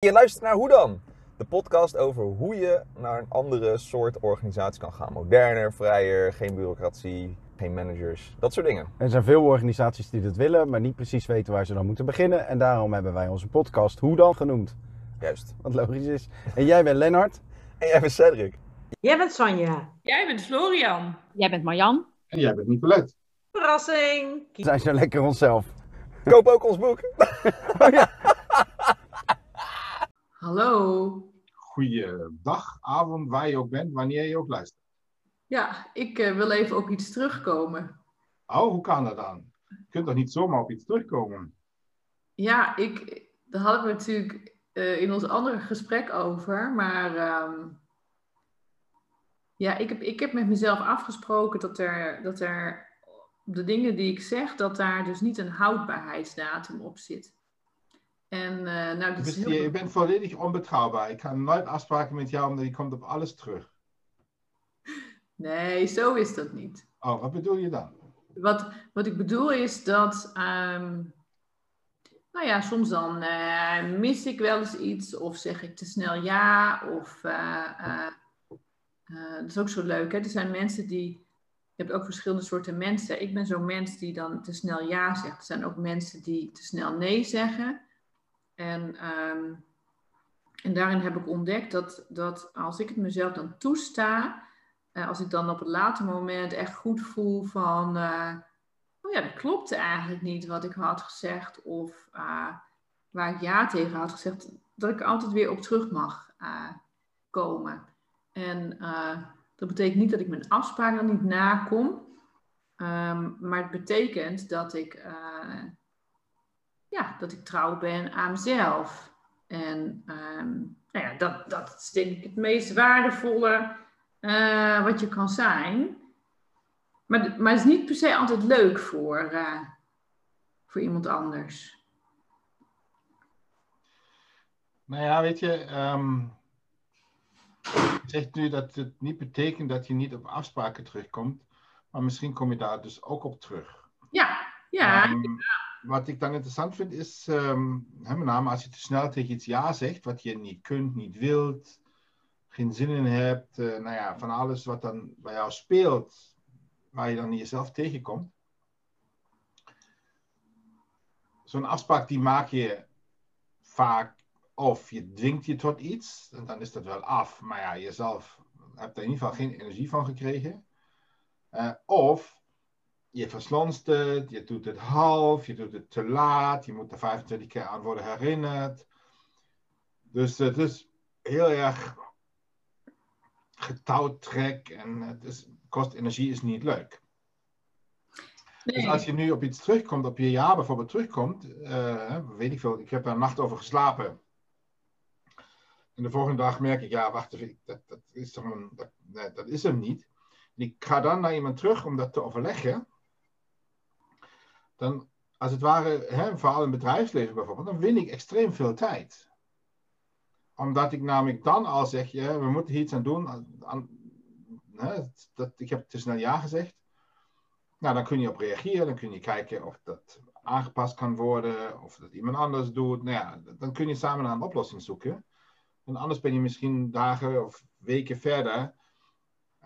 Je luistert naar Hoe dan? De podcast over hoe je naar een andere soort organisatie kan gaan. Moderner, vrijer, geen bureaucratie, geen managers, dat soort dingen. Er zijn veel organisaties die dat willen, maar niet precies weten waar ze dan moeten beginnen. En daarom hebben wij onze podcast Hoe dan genoemd. Juist. Wat logisch is. En jij bent Lennart. En jij bent Cedric. Jij bent Sanja. Jij bent Florian. Jij bent Marjan. En jij bent Nicolette. Verrassing. We zijn zo lekker onszelf. Koop ook ons boek. Hallo. Goeiedag, avond, waar je ook bent, wanneer je ook luistert. Ja, ik eh, wil even op iets terugkomen. Oh, hoe kan dat dan? Je kunt toch niet zomaar op iets terugkomen? Ja, ik, daar hadden we natuurlijk eh, in ons andere gesprek over. Maar ehm, ja, ik heb, ik heb met mezelf afgesproken dat er, dat er de dingen die ik zeg, dat daar dus niet een houdbaarheidsdatum op zit. En eh, nou, dat Dus is heel... je, je bent volledig onbetrouwbaar. Ik ga nooit afspraken met jou, omdat je komt op alles terug. Nee, zo is dat niet. Oh, wat bedoel je dan? Wat, wat ik bedoel is dat, ehm, nou ja, soms dan eh, mis ik wel eens iets of zeg ik te snel ja. Of, eh, dat is ook zo leuk, hè? Er zijn mensen die, je hebt ook verschillende soorten mensen. Ik ben zo'n mens die dan te snel ja zegt. Er zijn ook mensen die te snel nee zeggen. En, ehm, en daarin heb ik ontdekt dat, dat als ik het mezelf dan toesta, eh, als ik dan op het later moment echt goed voel van, eh, oh ja, dat klopte eigenlijk niet wat ik had gezegd, of eh, waar ik ja tegen had gezegd, dat ik altijd weer op terug mag komen. En dat betekent niet dat ik mijn afspraken niet nakom, ehm, maar het betekent dat ik, ja, dat ik trouw ben aan mezelf. En ehm, nou ja, dat, dat is denk ik het meest waardevolle eh, wat je kan zijn. Maar, maar het is niet per se altijd leuk voor, eh, voor iemand anders. Nou ja, weet je, ehm, je zegt nu dat het niet betekent dat je niet op afspraken terugkomt, maar misschien kom je daar dus ook op terug. Ja, ja, Ehm, wat ik dan interessant vind is, ehm, hè, met name als je te snel tegen iets ja zegt, wat je niet kunt, niet wilt, geen zin in hebt, eh, nou ja, van alles wat dan bij jou speelt, waar je dan jezelf tegenkomt. Zo'n afspraak die maak je vaak, of je dwingt je tot iets, en dan is dat wel af, maar ja, jezelf hebt er in ieder geval geen energie van gekregen. Eh, of je verslonst het, je doet het half, je doet het te laat, je moet er 25 keer aan worden herinnerd. Dus het is heel erg getouwtrek en het is, kost energie, is niet leuk. Dus als je nu op iets terugkomt, op je jaar bijvoorbeeld terugkomt, eh, weet ik veel, ik heb daar een nacht over geslapen. En de volgende dag merk ik, ja, wacht even, dat, dat is toch een, dat, nee, dat is hem niet. En ik ga dan naar iemand terug om dat te overleggen. Dan, als het ware, hè, vooral in bedrijfsleven bijvoorbeeld, dan win ik extreem veel tijd. Omdat ik namelijk dan al zeg, ja, we moeten hier iets aan doen. Hè, dat, ik heb te snel ja gezegd. Nou, dan kun je op reageren. Dan kun je kijken of dat aangepast kan worden. Of dat iemand anders doet. Nou ja, dan kun je samen naar een oplossing zoeken. En anders ben je misschien dagen of weken verder.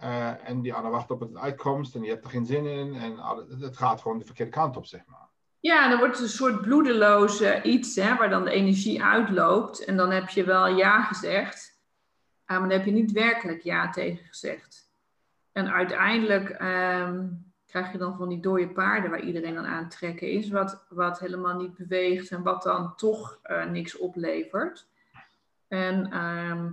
Eh, en die ander wacht op een uitkomst. En je hebt er geen zin in. En het gaat gewoon de verkeerde kant op, zeg maar. Ja, dan wordt het een soort bloedeloze iets, hè, waar dan de energie uitloopt. En dan heb je wel ja gezegd, ah, maar dan heb je niet werkelijk ja tegen gezegd. En uiteindelijk ehm, krijg je dan van die dode paarden waar iedereen aan aan het trekken is, wat, wat helemaal niet beweegt en wat dan toch eh, niks oplevert. En ehm,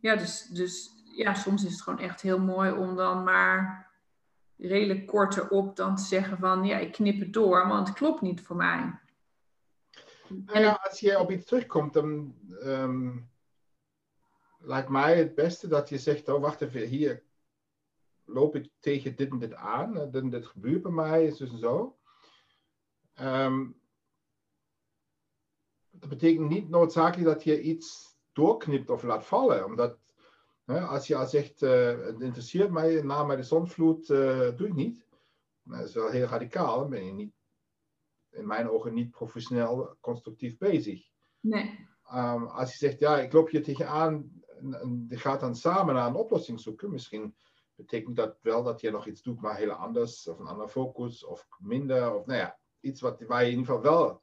ja, dus, dus ja, soms is het gewoon echt heel mooi om dan maar redelijk kort erop dan te zeggen van ja, ik knip het door, want het klopt niet voor mij. Ja, als je op iets terugkomt, dan ehm, lijkt mij het beste dat je zegt, oh wacht even, hier loop ik tegen dit en dit aan, eh, dit en dit gebeurt bij mij, is dus zo. Ehm, dat betekent niet noodzakelijk dat je iets doorknipt of laat vallen, omdat als je al zegt, eh, het interesseert mij, na mij de zonvloed, eh, doe ik niet. Nou, dat is wel heel radicaal, dan ben je niet in mijn ogen niet professioneel constructief bezig. Nee. ehm, als je zegt, ja, ik loop hier tegenaan en, je gaat dan samen naar een oplossing zoeken, misschien betekent dat wel dat je nog iets doet, maar heel anders, of een andere focus, of minder, of nou ja, iets wat, waar je in ieder geval wel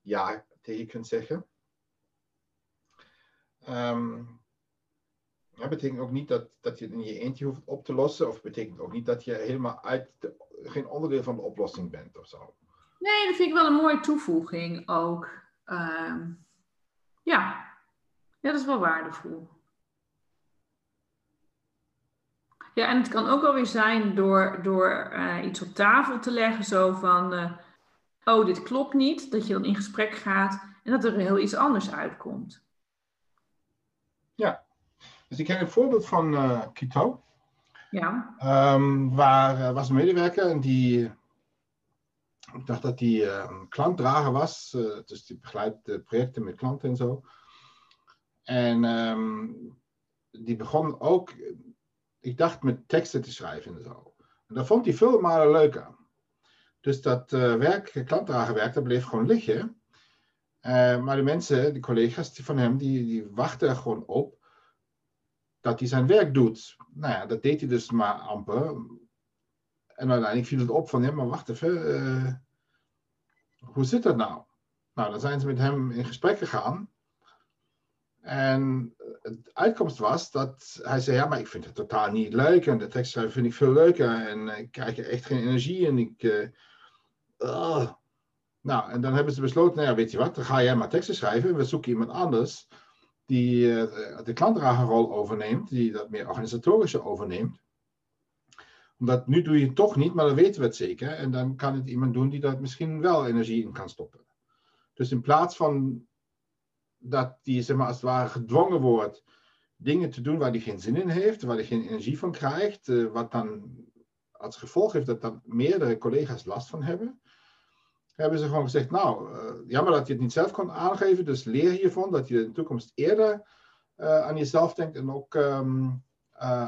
ja tegen kunt zeggen. Um, dat betekent ook niet dat, dat je het in je eentje hoeft op te lossen, of betekent ook niet dat je helemaal uit de, geen onderdeel van de oplossing bent of zo. Nee, dat vind ik wel een mooie toevoeging ook. Um, ja. ja, dat is wel waardevol. Ja, en het kan ook wel weer zijn door, door uh, iets op tafel te leggen, zo van, uh, oh, dit klopt niet, dat je dan in gesprek gaat en dat er heel iets anders uitkomt. Ja, dus ik heb een voorbeeld van uh, Kito. Ja. Um, waar was een medewerker en die ik dacht dat hij uh, klantdrager was, dus die begeleidt projecten met klanten en zo. En um, die begon ook, ik dacht met teksten te schrijven en zo. En dat vond hij veel malen leuker. Dus dat werk, klantdragerwerk, dat bleef gewoon liggen. maar de mensen, de collega's die van hem, die, die wachten gewoon op dat hij zijn werk doet. Nou ja, dat deed hij dus maar amper. En uiteindelijk viel het op van, ja, maar wacht even, uh, hoe zit dat nou? Nou, dan zijn ze met hem in gesprek gegaan. En de uitkomst was dat hij zei, ja, maar ik vind het totaal niet leuk. En de tekstschrijven vind ik veel leuker. En ik krijg er echt geen energie. En ik... Uh, nou, en dan hebben ze besloten, nou ja, weet je wat, dan ga jij maar teksten schrijven. We zoeken iemand anders die uh, de klantdragerrol overneemt. Die dat meer organisatorische overneemt omdat nu doe je het toch niet, maar dan weten we het zeker. En dan kan het iemand doen die daar misschien wel energie in kan stoppen. Dus in plaats van dat die zeg maar, als het ware gedwongen wordt dingen te doen waar hij geen zin in heeft, waar hij geen energie van krijgt, uh, wat dan als gevolg heeft dat dan meerdere collega's last van hebben, hebben ze gewoon gezegd, nou, uh, jammer dat je het niet zelf kon aangeven, dus leer hiervan, dat je in de toekomst eerder uh, aan jezelf denkt en ook um,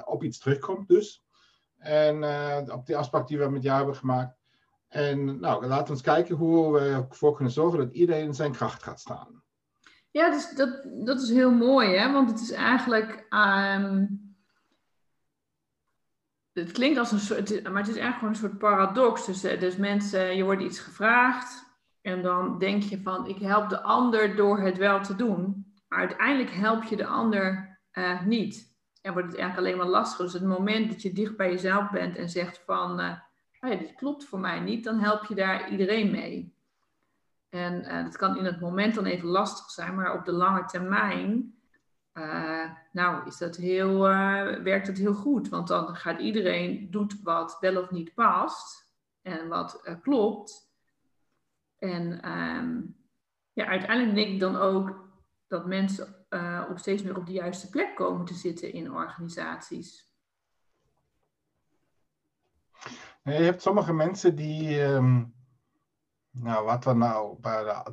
op iets terugkomt dus. En op die afspraak die we met jou hebben gemaakt. En nou, laten we kijken hoe we ervoor kunnen zorgen dat iedereen in zijn kracht gaat staan. Ja, dus dat, dat is heel mooi, hè? want het is eigenlijk. Um, het klinkt als een soort, maar het is eigenlijk gewoon een soort paradox. Dus, eh, dus mensen, je wordt iets gevraagd en dan denk je van ik help de ander door het wel te doen. Maar uiteindelijk help je de ander uh, niet en wordt het eigenlijk alleen maar lastiger. Dus het moment dat je dicht bij jezelf bent en zegt van, ja, dit klopt voor mij niet, dan help je daar iedereen mee. En dat kan in het moment dan even lastig zijn, maar op de lange termijn, uh, nou, is dat heel, werkt het heel goed. Want dan gaat iedereen doet wat wel of niet past en wat klopt. En um, ja, uiteindelijk denk ik dan ook dat mensen op steeds meer op de juiste plek komen te zitten in organisaties. Je hebt sommige mensen die, um, nou wat er nou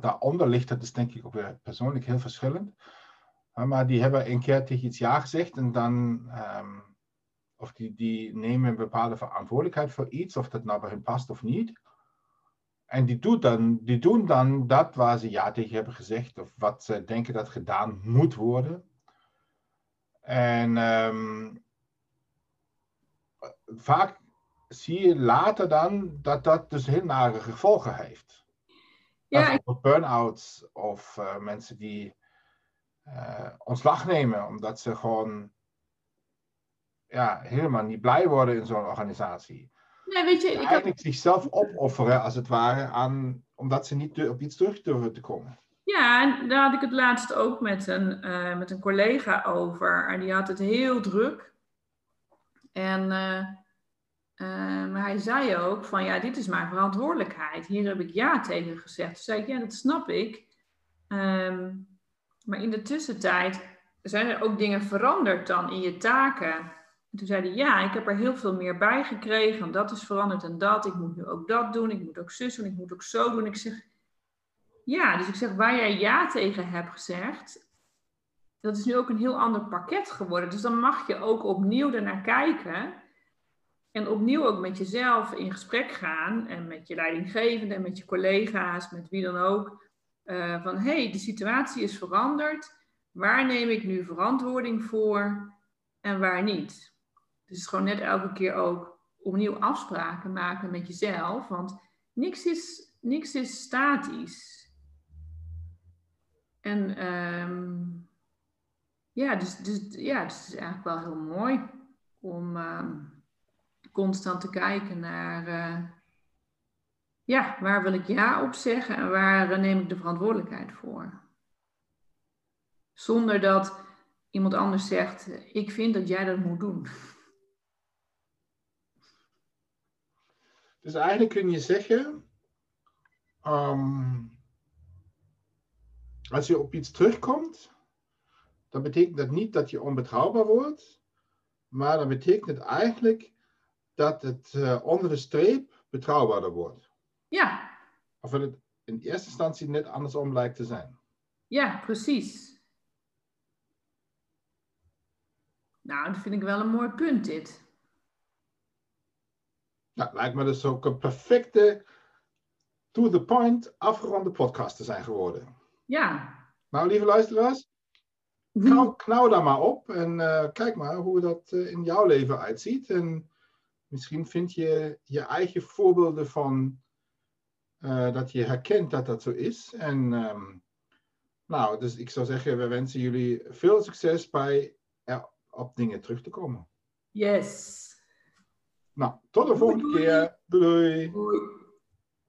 daaronder ligt, dat is denk ik ook weer persoonlijk heel verschillend. Maar die hebben een keer tegen iets ja gezegd en dan, um, of die, die nemen een bepaalde verantwoordelijkheid voor iets, of dat nou bij hen past of niet. En die, doet dan, die doen dan dat waar ze ja tegen hebben gezegd, of wat ze denken dat gedaan moet worden. En um, vaak zie je later dan dat dat dus heel nare gevolgen heeft. Ja, burn-outs of uh, mensen die uh, ontslag nemen omdat ze gewoon ja, helemaal niet blij worden in zo'n organisatie. Nee, weet je, ik eigenlijk zichzelf opofferen, als het ware, aan, omdat ze niet op iets terug durven te komen. Ja, en daar had ik het laatst ook met een, uh, met een collega over. En die had het heel druk. En uh, uh, maar hij zei ook van, ja, dit is mijn verantwoordelijkheid. Hier heb ik ja tegen gezegd. Toen zei ik, ja, dat snap ik. Um, maar in de tussentijd zijn er ook dingen veranderd dan in je taken toen zei hij, ja, ik heb er heel veel meer bij gekregen. Dat is veranderd en dat. Ik moet nu ook dat doen. Ik moet ook zus doen. Ik moet ook zo doen. Ik zeg, ja, dus ik zeg, waar jij ja tegen hebt gezegd, dat is nu ook een heel ander pakket geworden. Dus dan mag je ook opnieuw ernaar kijken. En opnieuw ook met jezelf in gesprek gaan. En met je leidinggevende en met je collega's, met wie dan ook. Eh, van hé, hey, de situatie is veranderd. Waar neem ik nu verantwoording voor en waar niet? Dus gewoon net elke keer ook opnieuw afspraken maken met jezelf. Want niks is, niks is statisch. En ehm, ja, dus, dus, ja, het is eigenlijk wel heel mooi om ehm, constant te kijken naar, eh, ja, waar wil ik ja op zeggen en waar eh, neem ik de verantwoordelijkheid voor. Zonder dat iemand anders zegt, ik vind dat jij dat moet doen. Dus eigenlijk kun je zeggen, ehm, als je op iets terugkomt, dan betekent dat niet dat je onbetrouwbaar wordt, maar dan betekent het eigenlijk dat het uh, onder de streep betrouwbaarder wordt. Ja. Of het in eerste instantie net andersom lijkt te zijn. Ja, precies. Nou, dat vind ik wel een mooi punt dit. Nou, lijkt me dus ook een perfecte, to the point, afgeronde podcast te zijn geworden. Ja. Nou, lieve luisteraars, knauw, knauw daar maar op en uh, kijk maar hoe dat uh, in jouw leven uitziet. En misschien vind je je eigen voorbeelden van uh, dat je herkent dat dat zo is. En um, nou, dus ik zou zeggen, we wensen jullie veel succes bij er op dingen terug te komen. Yes. Nou, tot de volgende keer. Doei. doei.